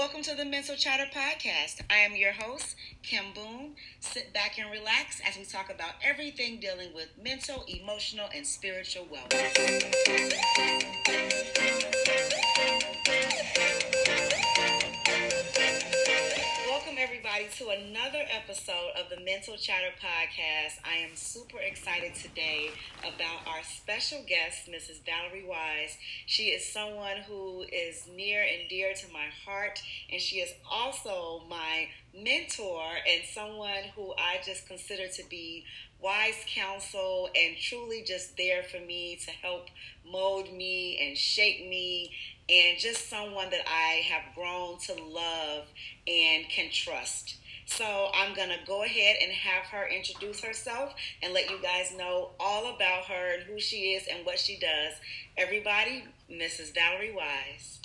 Welcome to the Mental Chatter Podcast. I am your host, Kim Boone. Sit back and relax as we talk about everything dealing with mental, emotional, and spiritual wellness. Everybody, to another episode of the Mental Chatter Podcast. I am super excited today about our special guest, Mrs. Valerie Wise. She is someone who is near and dear to my heart, and she is also my mentor and someone who I just consider to be wise counsel and truly just there for me to help mold me and shape me and just someone that I have grown to love and can trust. So I'm going to go ahead and have her introduce herself and let you guys know all about her and who she is and what she does. Everybody, Mrs. Valerie Wise.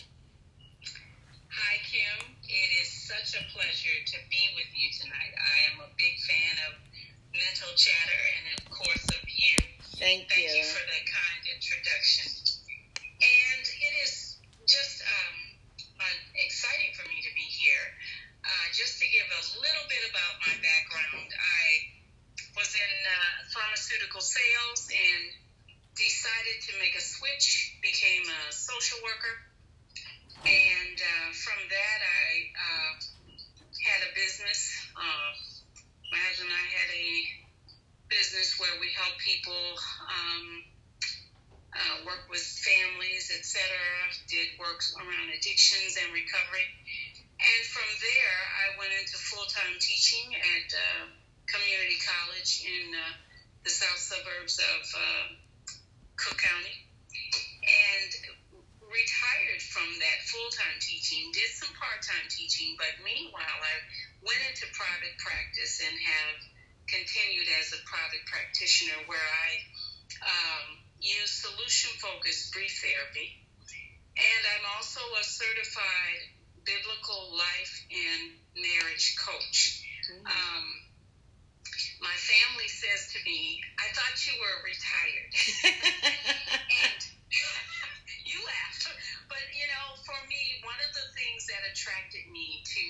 Hi, Kim. It is such a pleasure to be with you tonight. I am a big fan of Mental Chatter and, of course, of you. Thank, Thank you. Thank you for that kind introduction. And it is just um, uh, exciting for me to be here. Uh, just to give a little bit about my background, I was in uh, pharmaceutical sales and decided to make a switch, became a social worker. And uh, from that, I uh, had a business. Uh, my husband and I had a business where we help people um, uh, work with families, etc. Did work around addictions and recovery. And from there, I went into full time teaching at uh, community college in uh, the south suburbs of uh, Cook County. And retired from that full time teaching, did some part time teaching, but meanwhile, I went into private practice and have continued as a private practitioner where I um, use solution focused brief therapy. And I'm also a certified biblical life and marriage coach. Mm-hmm. Um, my family says to me, I thought you were retired. and you laughed. But, you know, for me, one of the things that attracted me to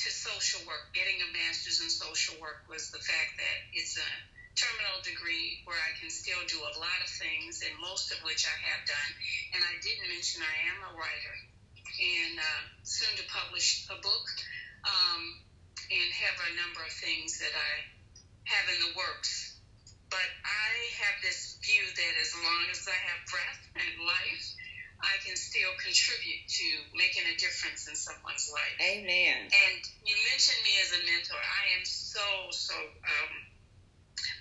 to social work, getting a master's in social work, was the fact that it's a terminal degree where I can still do a lot of things, and most of which I have done. And I didn't mention I am a writer and uh, soon to publish a book um, and have a number of things that I have in the works. But I have this view that as long as I have breath and life, I can still contribute to making a difference in someone's life. Amen. And you mentioned me as a mentor. I am so, so um,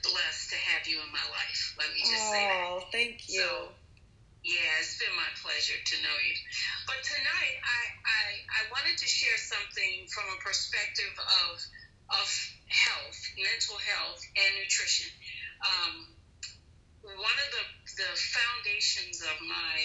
blessed to have you in my life. Let me just oh, say that. Oh, thank you. So, yeah, it's been my pleasure to know you. But tonight, I, I, I wanted to share something from a perspective of, of health, mental health, and nutrition. Um, one of the, the foundations of my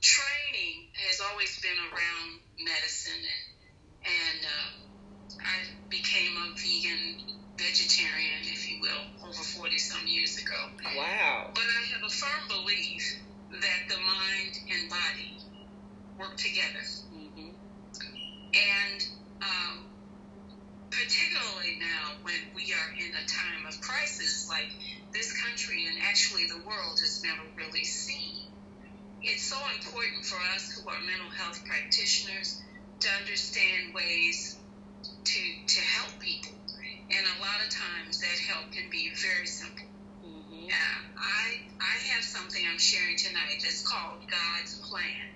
training has always been around medicine, and, and uh, I became a vegan vegetarian, if you will, over 40 some years ago. Wow. But I have a firm belief that the mind and body work together. Mm-hmm. And um, particularly now when we are in a time of crisis like this country and actually the world has never really seen, it's so important for us who are mental health practitioners to understand ways to, to help people and a lot of times that help can be very simple. Mm-hmm. Uh, I, I have something I'm sharing tonight that's called God's Plan.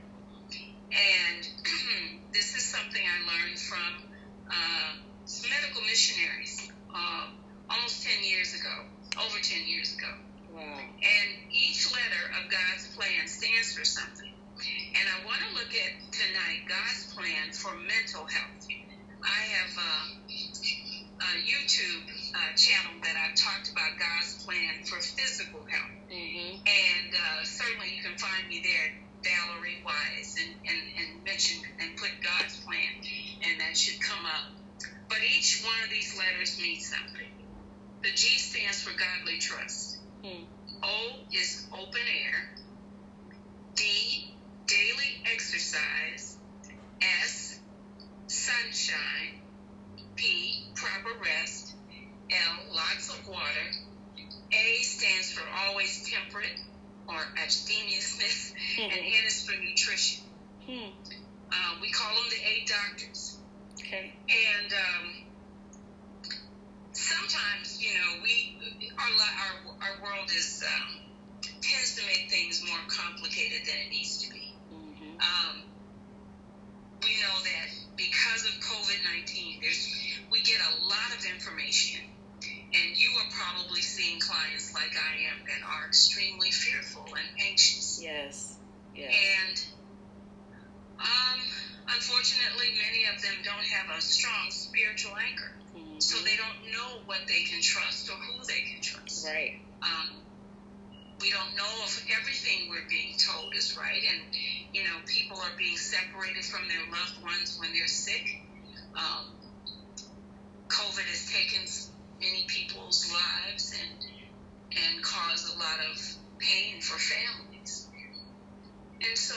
And this is something I learned from uh, medical missionaries uh, almost 10 years ago, over 10 years ago. Wow. And each letter of God's plan stands for something. And I want to look at tonight God's plan for mental health. I have uh, uh, YouTube uh, channel that I've talked about God's plan for physical health. Mm-hmm. And uh, certainly you can find me there, Valerie Wise, and, and, and mention and put God's plan, and that should come up. But each one of these letters means something. The G stands for godly trust. Mm. O is open air. D, daily exercise. S, sunshine. P, proper rest. L, lots of water. A stands for always temperate or abstemiousness, mm-hmm. and N is for nutrition. Hmm. Um, we call them the eight doctors. Okay. And um, sometimes, you know, we our our, our world is um, tends to make things more complicated than it needs to be. Mm-hmm. Um, we know that because of COVID nineteen, there's we get a lot of information and you are probably seeing clients like I am that are extremely fearful and anxious. Yes. Yes. And unfortunately, many of them don't have a strong spiritual anchor. Mm-hmm. So they don't know what they can trust or who they can trust. Right. Um, we don't know if everything we're being told is right. And, you know, people are being separated from their loved ones when they're sick. Um, COVID has taken many people's lives and and cause a lot of pain for families. And so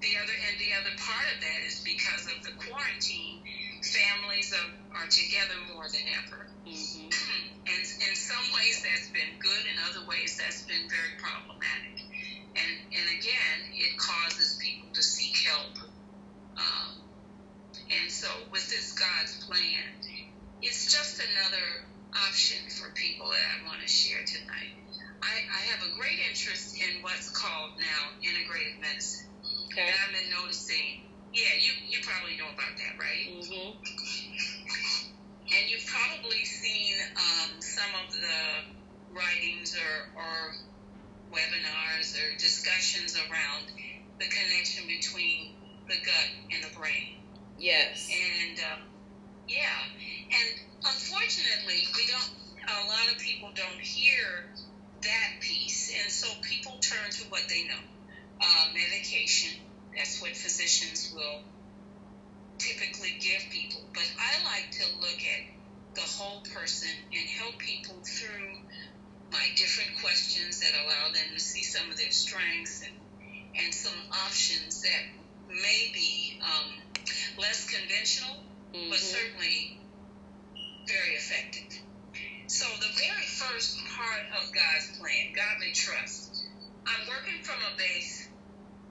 the other and the other part of that is because of the quarantine, families are, are together more than ever. Mm-hmm. and in some ways that's been good, in other ways that's been very problematic. And and again, it causes people to seek help. Um, and so with this God's plan, it's just another option for people that I want to share tonight. I, I have a great interest in what's called now integrative medicine. Okay. And I've been noticing, yeah, you, you probably know about that, right? Mm-hmm. And you've probably seen um, some of the writings or, or webinars or discussions around the connection between the gut and the brain. Yes. And um, yeah, and unfortunately, we don't. A lot of people don't hear that piece, and so people turn to what they know: uh, medication. That's what physicians will typically give people. But I like to look at the whole person and help people through my different questions that allow them to see some of their strengths and and some options that may be um, less conventional mm-hmm. but certainly very effective. So the very first part of God's plan, godly trust, I'm working from a base.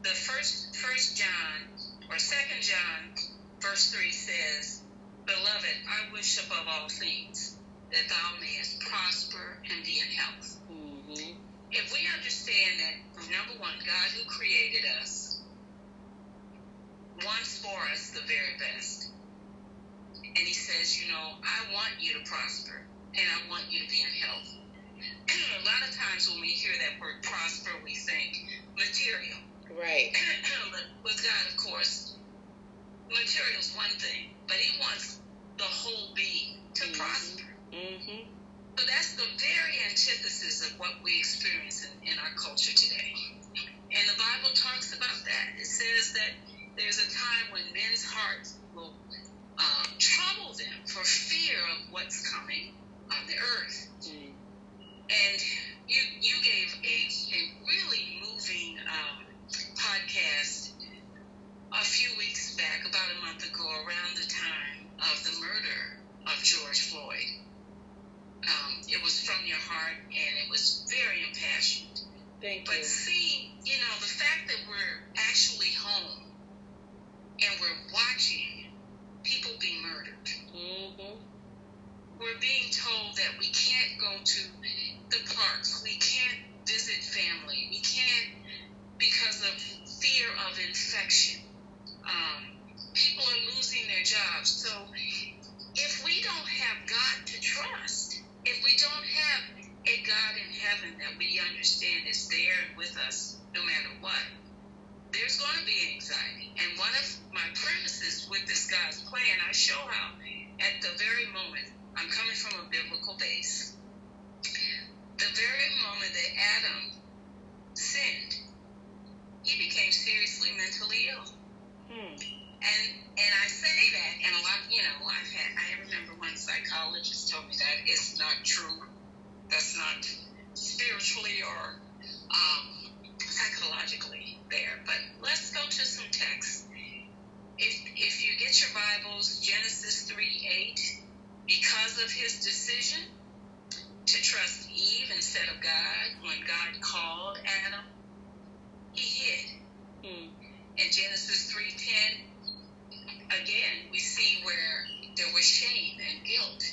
The first first John or second John verse three says, Beloved, I wish above all things that thou mayest prosper and be in health. Mm-hmm. If we understand that number one, God who created us wants for us the very best and he says, you know, I want you to prosper and I want you to be in health. a lot of times when we hear that word prosper, we think material. Right. but with God, of course, material is one thing, but he wants the whole being to mm-hmm. prosper. Mm-hmm. So that's the very antithesis of what we experience in, in our culture today. And the Bible talks about that. It says that there's a time when men's hearts will um, trouble them for fear of what's coming on the earth. Mm. And you you gave a, a really moving um, podcast a few weeks back, about a month ago, around the time of the murder of George Floyd. Um, it was from your heart, and it was very impassioned. Thank but you. But see, you know, the fact that we're actually home and we're watching people being murdered. Mm-hmm. We're being told that we can't go to the parks, we can't visit family, we can't because of fear of infection. Um, people are losing their jobs. So if we don't have God to trust, if we don't have a God in heaven that we understand is there and with us no matter what, there's going to be anxiety. And one of my premises with this God's plan, I show how at the very moment, I'm coming from a biblical base, the very moment that Adam sinned, he became seriously mentally ill. Hmm. And and I say that, and a lot, you know, I've had, I remember one psychologist told me that it's not true. That's not spiritually or um, psychologically there. But let's go to some text. If, if you get your Bibles, Genesis 3 8, because of his decision to trust Eve instead of God when God called Adam, he hid. Mm. In Genesis 3.10, again, we see where there was shame and guilt.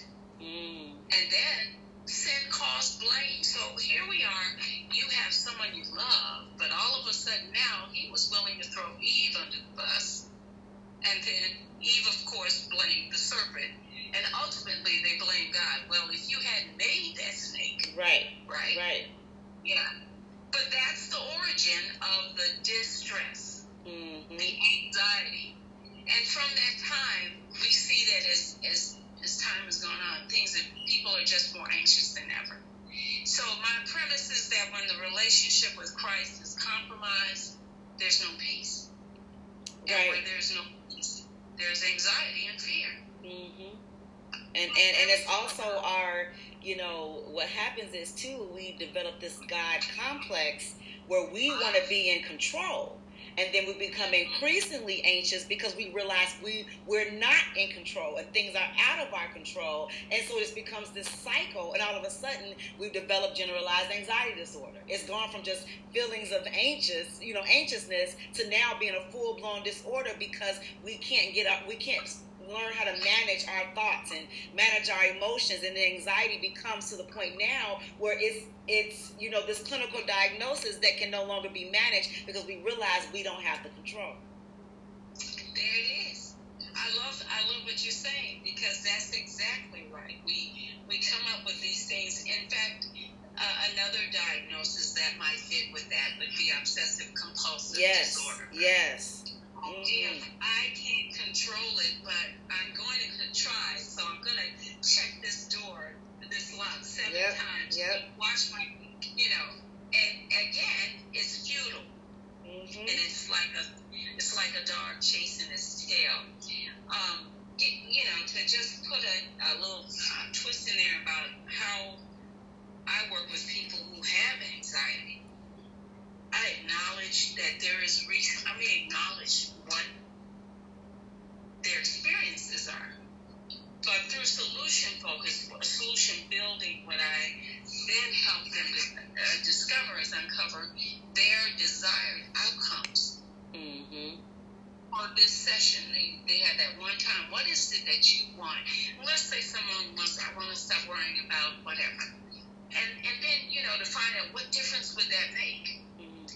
Mm. And then sin caused blame. So here we are. You have someone you love, but all of a sudden now he was willing to throw Eve under the bus. And then Eve, of course, blamed the serpent. And ultimately they blamed God. Well, if you hadn't made that snake. Right. Right. Right. Yeah. But that's the origin of the distress, mm-hmm. the anxiety. And from that time, we see that as, as, as time has gone on, things that people are just more anxious than ever. So my premise is that when the relationship with Christ is compromised, there's no peace. Right. And where there's no peace, there's anxiety and fear. Mm-hmm. And, and and it's also our you know what happens is too we develop this God complex where we want to be in control. And then we become increasingly anxious because we realize we we're not in control and things are out of our control. And so it becomes this cycle and all of a sudden we've developed generalized anxiety disorder. It's gone from just feelings of anxious you know anxiousness to now being a full-blown disorder because we can't get up we can't learn how to manage our thoughts and manage our emotions and the anxiety becomes to the point now where it's it's you know this clinical diagnosis that can no longer be managed because we realize we don't have the control. There it is. I love i love what you're saying because that's exactly right. We we come up with these things. In fact uh, another diagnosis that might fit with that would be obsessive compulsive yes, disorder. yes. If I can't control it, but I'm going to try, so I'm going to check this door, this lock seven yep. times. Yep. Watch my, you know, and again, it's futile, mm-hmm. and it's like a, it's like a dog chasing its tail. Um, it, you know, to just put a, a little uh, twist in there about how I work with people who have anxiety. I acknowledge that there is reason. I mean, acknowledge what their experiences are. But through solution focus, solution building, what I then help them to uh, discover is uncover their desired outcomes. Mm-hmm. On this session, they, they had that one time. What is it that you want? Let's say someone wants, I want to stop worrying about whatever. And, and then, you know, to find out what difference would that make?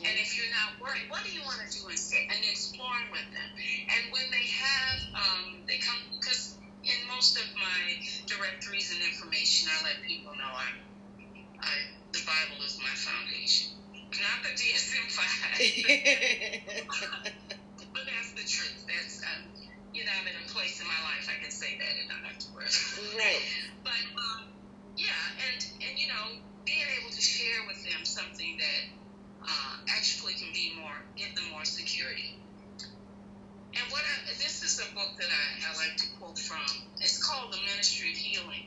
And if you're not worried, what do you want to do instead? And exploring with them. And when they have, um, they come, because in most of my directories and information, I let people know I'm, I, the Bible is my foundation. Not the DSM 5. but that's the truth. That's, um, you know, I'm in a place in my life I can say that and not have to worry. Right. But, um, yeah, and, and, you know, being able to share with them something that uh, actually can be more, give them more security. And what I, this is a book that I, I like to quote from. It's called The Ministry of Healing.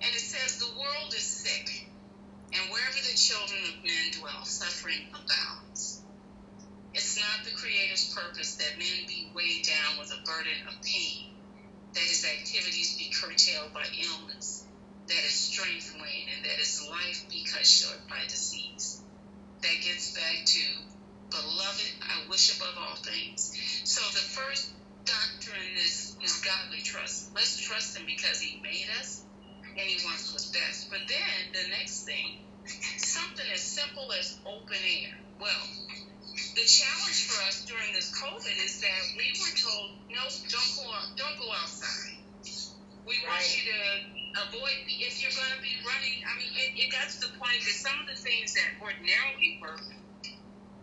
And it says, The world is sick, and wherever the children of men dwell, suffering abounds. It's not the Creator's purpose that men be weighed down with a burden of pain, that his activities be curtailed by illness, that his strength wane, and that his life be cut short by disease that gets back to, beloved, I wish above all things. So the first doctrine is, is godly trust. Let's trust him because he made us and he wants what's best. But then the next thing, something as simple as open air. Well, the challenge for us during this COVID is that we were told, no, don't go out, don't go outside. We want right. you to avoid if you're going to be running. I mean, it, it got to the point that some of the things that ordinarily were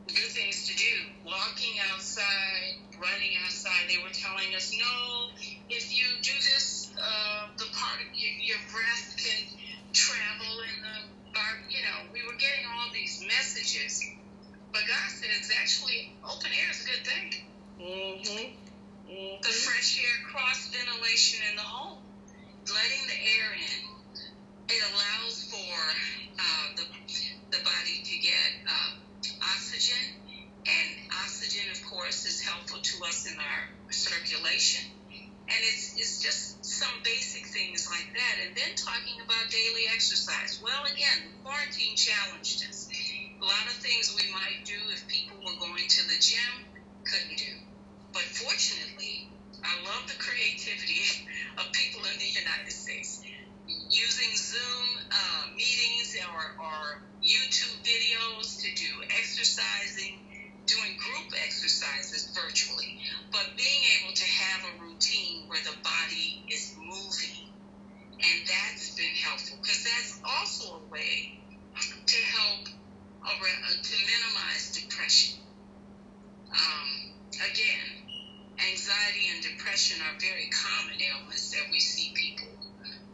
good things to do, walking outside, running outside, they were telling us, no, if you do this, uh, the part of your, your breath can travel in the bar. You know, we were getting all these messages, but God said it's actually open air is a good thing. Mm-hmm. Mm-hmm. The fresh air, cross ventilation in the home letting the air in, it allows for uh, the, the body to get uh, oxygen, and oxygen, of course, is helpful to us in our circulation. And it's, it's just some basic things like that. And then talking about daily exercise. Well, again, quarantine challenged us. A lot of things we might do if people were going to the gym, couldn't do. But fortunately, I love the creativity of people in the United States. Using Zoom uh, meetings or, or YouTube videos to do exercising, doing group exercises virtually, but being able to have a routine where the body is moving. And that's been helpful because that's also a way to help to minimize depression. Um, again, anxiety and depression are very common ailments that we see people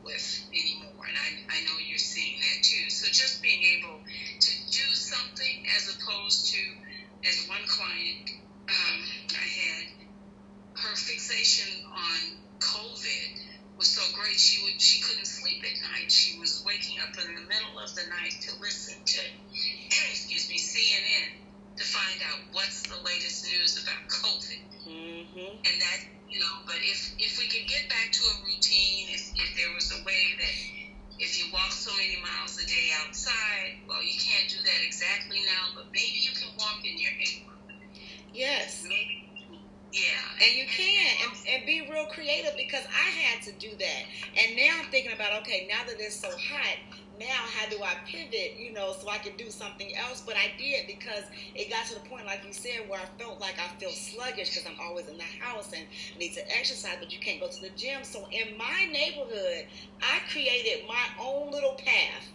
with anymore. And I, I know you're seeing that too. So just being able to do something as opposed to, as one client um, I had, her fixation on COVID was so great she would she couldn't sleep at night. She was waking up in the middle of the night to listen to excuse me CNN to find out what's the latest news about COVID. Mm-hmm. Mm-hmm. And that you know, but if if we could get back to a routine, if if there was a way that if you walk so many miles a day outside, well, you can't do that exactly now, but maybe you can walk in your neighborhood. Yes. Maybe yeah. And you can and, and be real creative because I had to do that. And now I'm thinking about okay, now that it's so hot, now how do I pivot, you know, so I can do something else? But I did because it got to the point, like you said, where I felt like I feel sluggish because I'm always in the house and need to exercise, but you can't go to the gym. So in my neighborhood, I created my own little path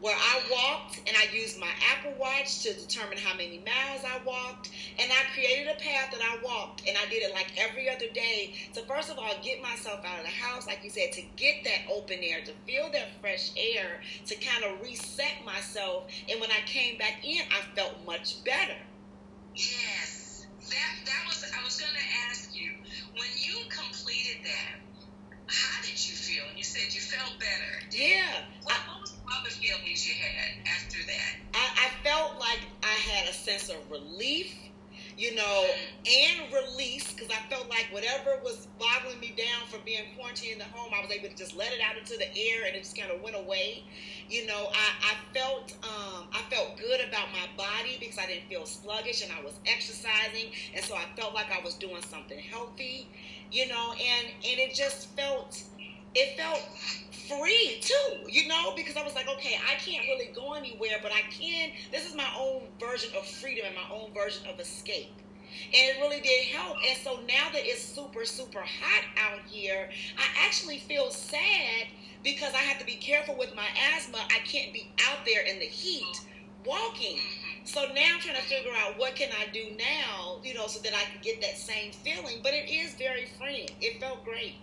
where I walked and I used my Apple Watch to determine how many miles I walked. And I created a path that I walked and I did it like every other day. So, first of all, get myself out of the house, like you said, to get that open air, to feel that fresh air, to kind of reset myself. And when I came back in, I felt much better. Yes. That, that was, I was going to ask you, when you completed that, how did you feel? And you said you felt better. Yeah. What, what was other feelings you had after that? I, I felt like I had a sense of relief you know, and release because I felt like whatever was boggling me down from being quarantined in the home, I was able to just let it out into the air and it just kind of went away. You know, I, I felt um, I felt good about my body because I didn't feel sluggish and I was exercising, and so I felt like I was doing something healthy. You know, and and it just felt it felt free too, you know, because I was like, okay, I can't really go anywhere, but I can. This is my own version of freedom and my own version of escape. And it really did help. And so now that it's super, super hot out here, I actually feel sad because I have to be careful with my asthma. I can't be out there in the heat walking. So now I'm trying to figure out what can I do now, you know, so that I can get that same feeling. But it is very freeing. It felt great.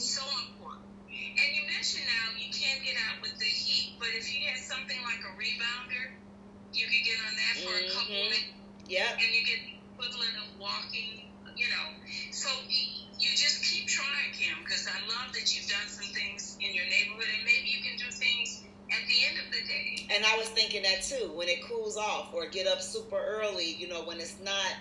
So important. And you mentioned now you can't get out with the heat, but if you had something like a rebounder, you could get on that for mm-hmm. a couple mm-hmm. minutes. Yeah. And you get the equivalent of walking, you know. So you just keep trying, Kim, because I love that you've done some things in your neighborhood, and maybe you can do things at the end of the day. And I was thinking that too, when it cools off, or get up super early, you know, when it's not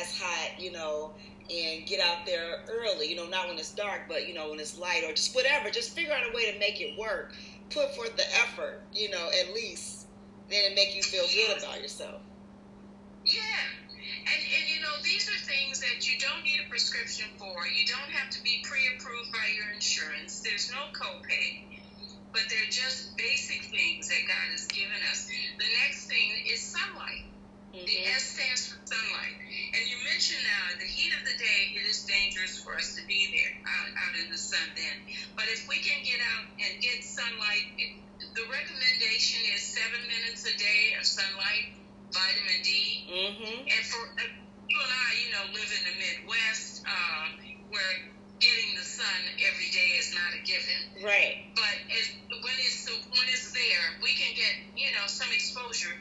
as hot, you know, and get out there early, you know, not when it's dark, but you know, when it's light or just whatever. Just figure out a way to make it work. Put forth the effort, you know, at least. Then it make you feel good about yourself. Yeah. And, and you know, these are things that you don't need a prescription for. You don't have to be pre-approved by your insurance. There's no copay. But they're just basic things that God has given us. The next thing is sunlight. Mm-hmm. The S stands for sunlight. And you mentioned now, the heat of the day, it is dangerous for us to be there out, out in the sun then. But if we can get out and get sunlight, it, the recommendation is seven minutes a day of sunlight, vitamin D. Mm-hmm. And for uh, you and I, you know, live in the Midwest, uh, where getting the sun every day is not a given. Right. But as, when it's when it's there, we can get you know some exposure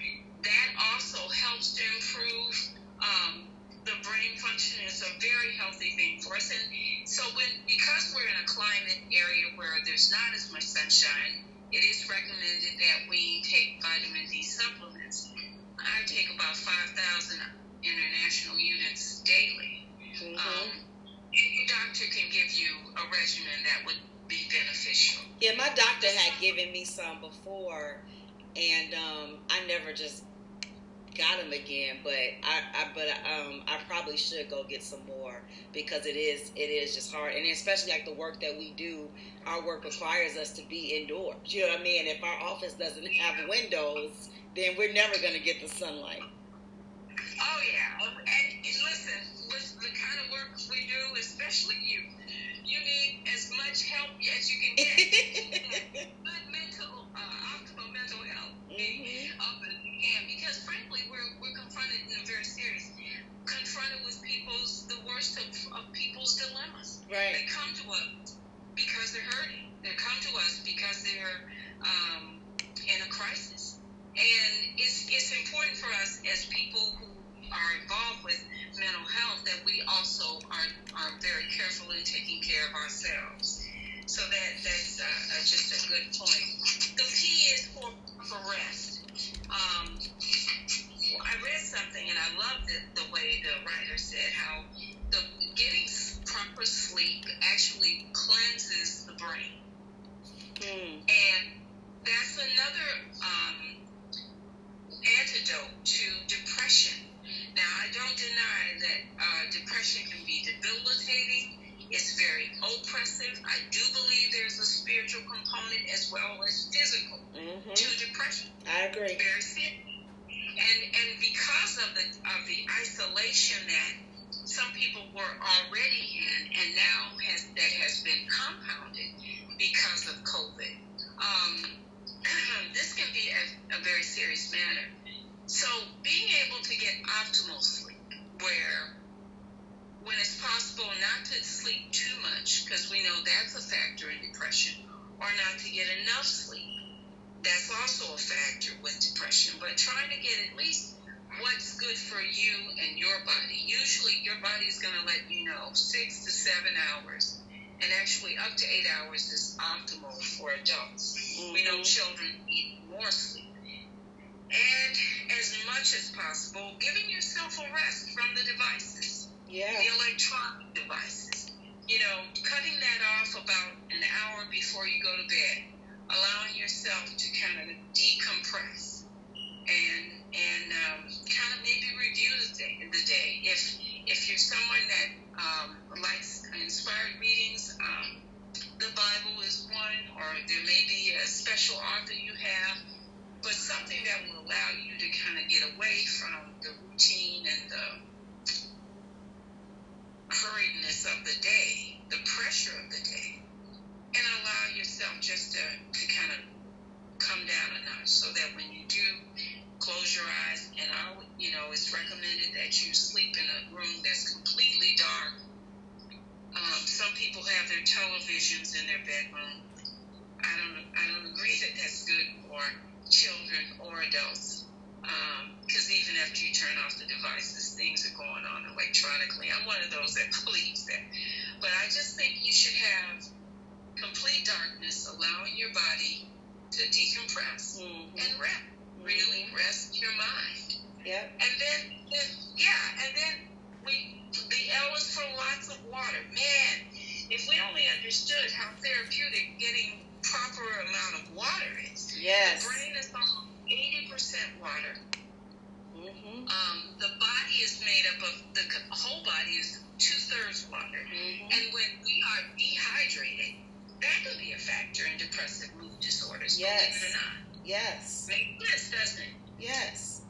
that also helps to improve um, the brain function. It's a very healthy thing for us. And so when because we're in a climate area where there's not as much sunshine, it is recommended that we take vitamin D supplements. I take about 5,000 international units daily. Mm-hmm. Um, your doctor can give you a regimen that would be beneficial. Yeah, my doctor had given me some before, and um, I never just got them again. But I, I but um, I probably should go get some more because it is it is just hard, and especially like the work that we do. Our work requires us to be indoors. You know what I mean? If our office doesn't have windows, then we're never going to get the sunlight. Oh yeah, and listen, with the kind of work we do, especially you, you need as much help as you can get. Good mental, uh, optimal mental health. Mm-hmm. Up and because frankly, we're we're confronted in a very serious, confronted with people's the worst of, of people's dilemmas. Right. They come to us because they're hurting. They come to us because they're um, in a crisis, and it's it's important for us as people who are involved with mental health that we also are, are very careful in taking care of ourselves. So that that's uh, uh, just a good point. The key is for, for rest. Um, I read something and I loved it, the way the writer said how the getting proper sleep actually cleanses the brain. Mm. And that's another um, antidote to depression now, I don't deny that uh, depression can be debilitating. It's very oppressive. I do believe there's a spiritual component as well as physical mm-hmm. to depression. I agree. Very sick. And and because of the of the isolation that some people were already in, and now has that has been compounded because of COVID. Um, this can be a, a very serious matter. So being able to get optimal sleep, where when it's possible not to sleep too much, because we know that's a factor in depression, or not to get enough sleep, that's also a factor with depression. But trying to get at least what's good for you and your body. Usually, your body is going to let you know six to seven hours, and actually up to eight hours is optimal for adults. Mm-hmm. We know mm-hmm. children need more sleep and as much as possible, giving yourself a rest from the devices, yeah. the electronic devices. You know, cutting that off about an hour before you go to bed, allowing yourself to kind of decompress only understood how therapeutic getting proper amount of water is. Yes. The brain is almost 80% water. Mm-hmm. Um, the body is made up of, the whole body is two thirds water. Mm-hmm. And when we are dehydrated, that could be a factor in depressive mood disorders, yes. believe it or not. Yes. Makes sense, doesn't it? Yes.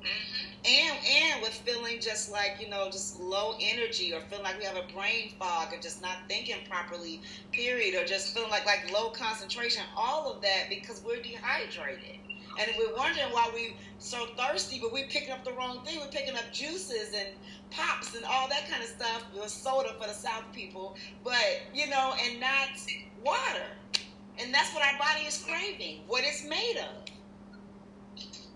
Mm-hmm. And and with feeling just like you know just low energy or feeling like we have a brain fog or just not thinking properly, period, or just feeling like like low concentration, all of that because we're dehydrated. And we're wondering why we so thirsty, but we're picking up the wrong thing. We're picking up juices and pops and all that kind of stuff. Was soda for the South people, but you know, and not water. And that's what our body is craving, what it's made of.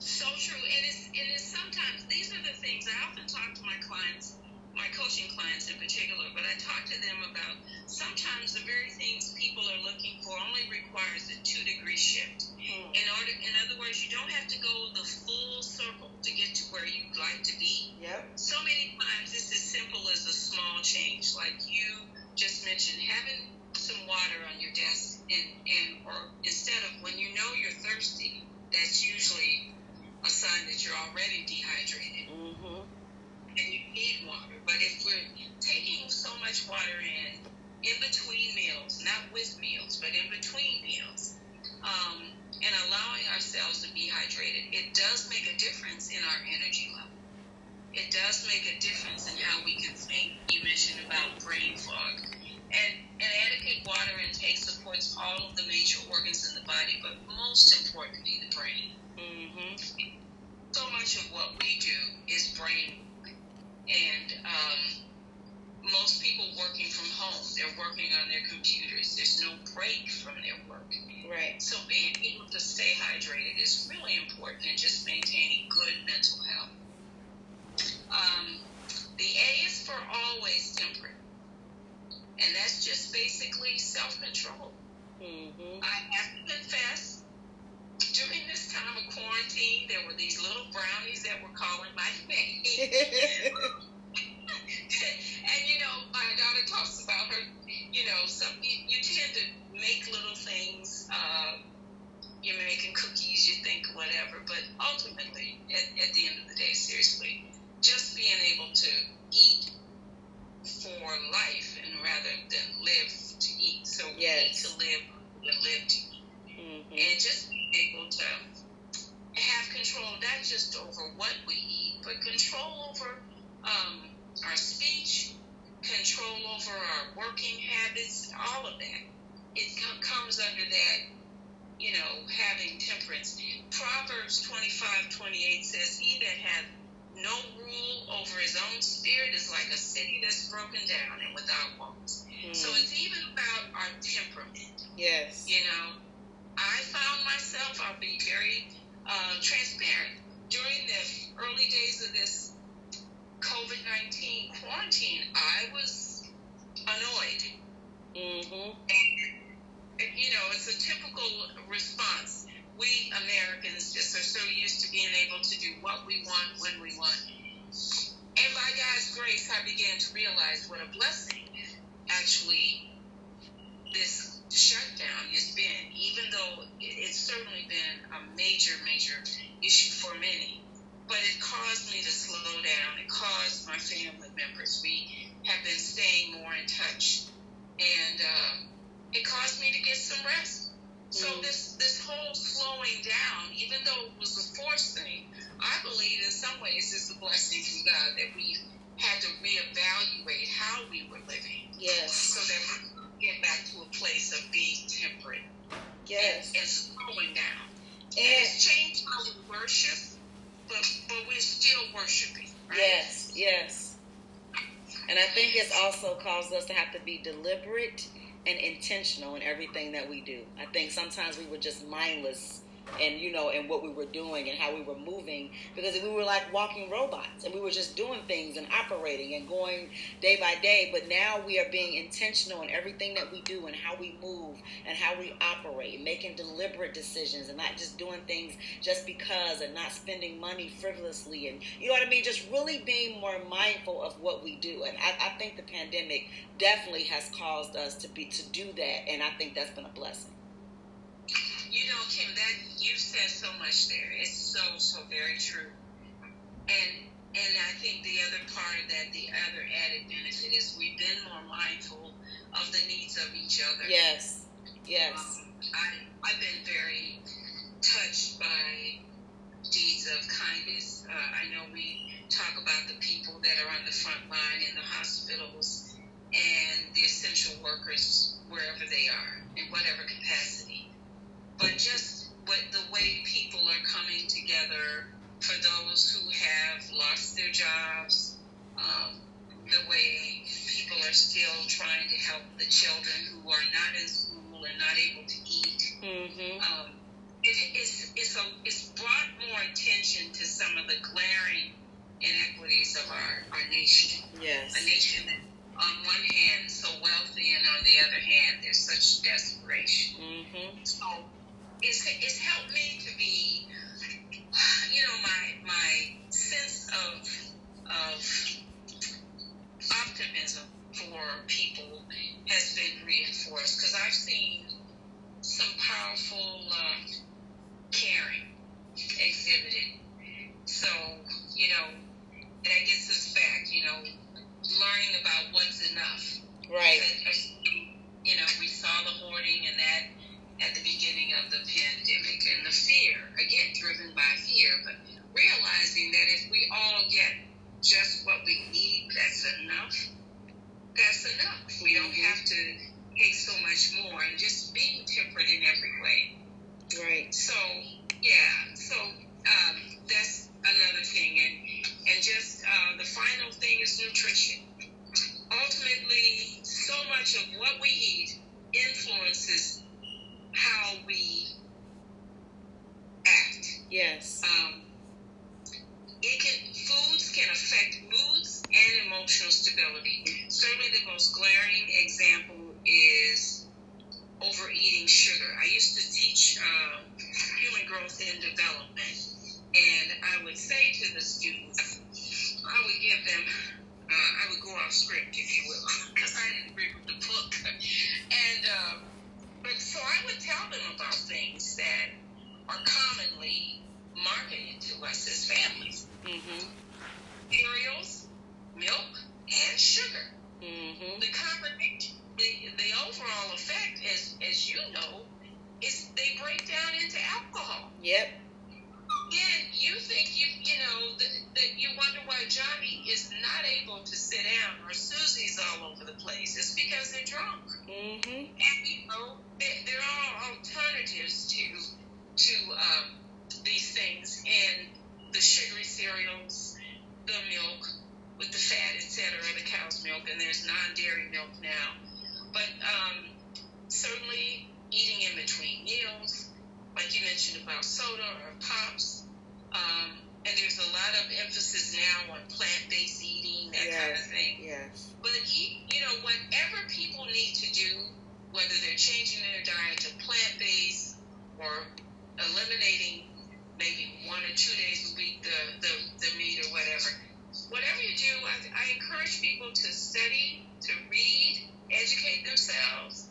So true. And it's, and it's sometimes, these are the things I often talk to my clients, my coaching clients in particular, but I talk to them about sometimes the very things people are looking for only requires a two degree shift. Mm. In order, in other words, you don't have to go the full circle to get to where you'd like to be. Yep. So many times it's as simple as a small change, like you just mentioned, having some water on your desk, and and or instead of when you know you're thirsty, that's usually a sign that you're already dehydrated Mm-hmm. and you need water. But if we're taking so much water in in between meals, not with meals, but in between meals, um, and allowing ourselves to be hydrated, it does make a difference in our energy level. It does make a difference in how we can think. You mentioned about brain fog. And an adequate water intake supports all of the major organs in the body, but most importantly, the brain Mm-hmm. so much of what we do is brain and um, most people working from home they're working on their computers there's no break from their work Right. so being able to stay hydrated is really important in just maintaining good mental health um, the a is for always temperate and that's just basically self-control Mm-hmm. I have to confess, during this time of there were these little brownies that were calling my name. and you know, my daughter talks about her. You know, some you, you tend to make little things. Uh, you're making cookies, you think whatever, but ultimately, at, at the end of the day, seriously, just being able to eat for life and rather than live to eat. So we Yes. need to live and live to eat mm-hmm. and just being able to have control not just over what we eat, but control over um, our speech, control over our working habits, all of that. It co- comes under that, you know, having temperance. Proverbs 25 28 says, He that hath no rule over his own spirit is like a city that's broken down and without walls. So Mm. it's even about our temperament. Yes. You know, I found myself, I'll be very uh, transparent, during the early days of this COVID 19 quarantine, I was annoyed. Mm-hmm. And, you know, it's a typical response. We Americans just are so used to being able to do what we want when we want. And by God's grace, I began to realize what a blessing actually this shutdown has been, even though it's certainly been a major, major issue for many. But it caused me to slow down. It caused my family members. We have been staying more in touch, and um, it caused me to get some rest. So Mm. this this whole slowing down, even though it was a forced thing, I believe in some ways it's a blessing from God that we had to reevaluate how we were living Yes. so that get back to a place of being temperate Yes. and, and slowing down. And And it's changed how we worship, but but we're still worshiping. Right? yes, yes. And I think it's also caused us to have to be deliberate and intentional in everything that we do. I think sometimes we were just mindless and you know and what we were doing and how we were moving. Because we were like walking robots and we were just doing things and operating and going day by day. But now we are being intentional in everything that we do and how we move and how we operate making deliberate decisions and not just doing things just because and not spending money frivolously. And you know what I mean? Just really being more mindful of what we do. And I, I think the pandemic definitely has caused us to be to do that. And I think that's been a blessing You know, Kim, that you've said so much there. It's so so very true. And and I think the other part of that, the other added benefit is we've been more mindful of the needs of each other. yes yes Um, I I've been very touched by deeds of kindness. Uh, I know we talk about the people that are on the front line in the hospitals and the essential workers wherever they are in whatever capacity. But just what the way people are coming together for those who have lost their jobs, um, the way people are still trying to help the children who are not in school and not able to eat. mm-hmm Um, it, it's, it's, a, it's brought more attention to some of the glaring inequities of our, our nation. yes A nation that, on one hand, so wealthy, and on the other hand, there's such desperation. mm-hmm So it's, it's helped me to be, you know, my my sense of of optimism for people has been reinforced because I've seen some powerful uh, caring exhibited. So, you know, that gets us back, you know, learning about what's enough. Right. You know, we saw the hoarding and that at the beginning of the pandemic and the fear, again, driven by fear, but realizing that if we all get just what we need, that's enough. That's enough. We don't mm-hmm. have to take so much more and just being temperate in every way. Right. So, yeah. So, um, that's another thing. And, and just uh, the final thing is nutrition. Ultimately, so much of what we eat influences how we act. Yes. Um, it can foods can affect moods and emotional stability. Certainly, the most glaring example is overeating sugar. I used to teach uh, human growth and development, and I would say to the students, I would give them, uh, I would go off script, if you will, because I didn't read the book, and uh, but so I would tell them about things that are commonly marketed to us as families. Mm-hmm. Cereals, milk, and sugar. Mm-hmm. The combination, the, the overall effect, as, as you know, is they break down into alcohol. Yep. Again, you think you, you know, that, that you wonder why Johnny is not able to sit down or Susie's all over the place. It's because they're drunk. Mm-hmm. And, you know, there, there are alternatives to, to um, these things. And the sugary cereals, the milk with the fat, etc., the cow's milk, and there's non-dairy milk now. But um, certainly eating in between meals, like you mentioned about soda or pops. Um, and there's a lot of emphasis now on plant-based eating, that yes. kind of thing. Yes. But you know, whatever people need to do, whether they're changing their diet to plant-based or eliminating maybe one or two days a week the, the, the meat or whatever. Whatever you do, I, I encourage people to study, to read, educate themselves,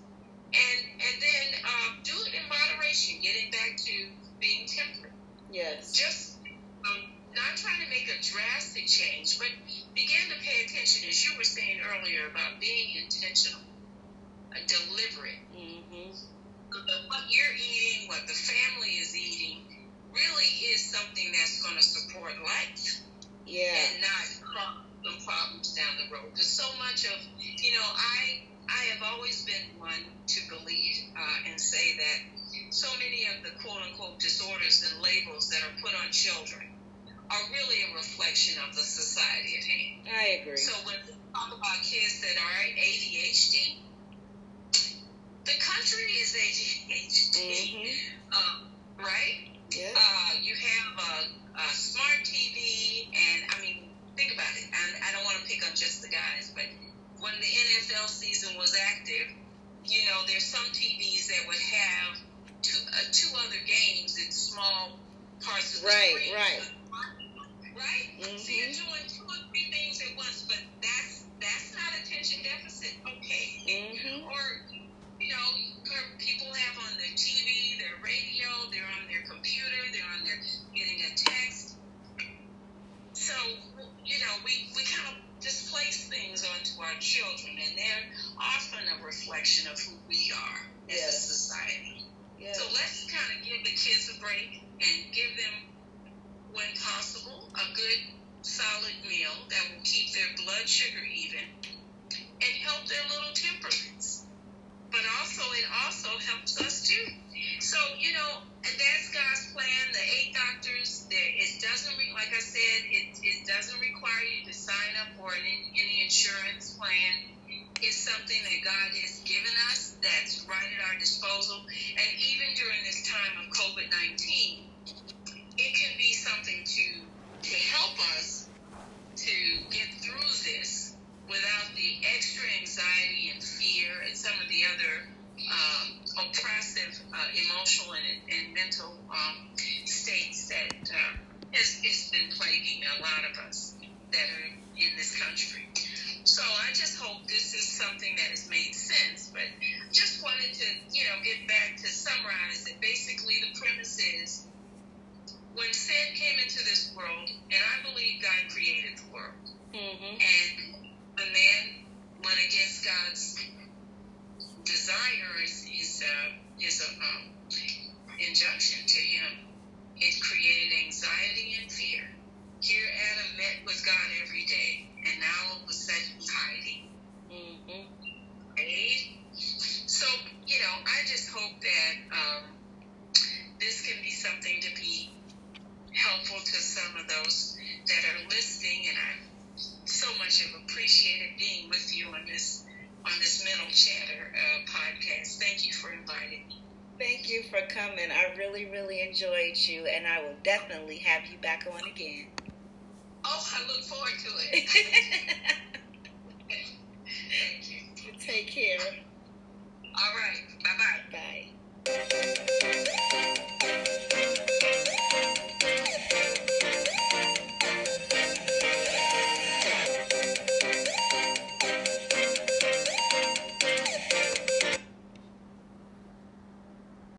and and then um, do it in moderation, getting back to being temperate. Yes. Just um, not trying to make a drastic change, but begin to pay attention, as you were saying earlier, about being intentional, uh, deliberate. Mm-hmm. What you're eating, what the family is eating, really is something that's going to support life Yeah. and not cause problem problems down the road. Because so much of, you know, I I have always been one to believe uh, and say that so many of the quote unquote disorders and labels that are put on children are really a reflection of the society at hand. I agree. So when we talk about kids that are ADHD, the country is ADHD, Mm-hmm. um, right? Yeah. Uh, you have a, a smart TV, and I mean, think about it. I, I don't want to pick on just the guys, but when the NFL season was active, you know, there's some TVs that would have two, uh, two other games in small parts of the Right, screen. right. Right? So you're Mhm. doing two or three things at once, but that's that's not attention deficit. Okay. Mm-hmm. Or, you know, people have on their TV, their radio, they're on their computer, they're on their getting a text. So, you know, we, we kind of displace things onto our children, and they're often a reflection of who we are as a society. Yeah. So let's kind of give the kids a break and give them, when possible, a good solid meal that will keep their blood sugar even and help their little temperaments. But also, it also helps us too. So you know, and that's God's plan. The eight doctors. It doesn't, re- like I said, it it doesn't require you to sign up for an, any insurance plan. It's something that God has given us that's right at our disposal. And even during this time of COVID nineteen, it can be something to to help us to get through this without the extra anxiety and fear and some of the other um, oppressive uh, emotional and, and mental um, states that uh, is, is been plaguing a lot of us that are in this country. So I just hope this is something that has made sense. But just wanted to, you know, get back to summarize that basically the premise is when sin came into this world, and I believe God created the world, mm-hmm. and the man went against God's desire, is his, uh, his uh, um, injunction to him, it created anxiety and fear. Here Adam met with God every day, and now all of a sudden he's hiding. Mm-hmm. Right? So, you know, I just hope that um, this can be something to be helpful to some of those that are listening, and I so much have appreciated being with you on this on this mental chatter uh, podcast. Thank you for inviting me. Thank you for coming. I really, really enjoyed you, and I will definitely have you back on again. Oh, I look forward to it. Thank you. Take care. All right. Bye-bye. Bye.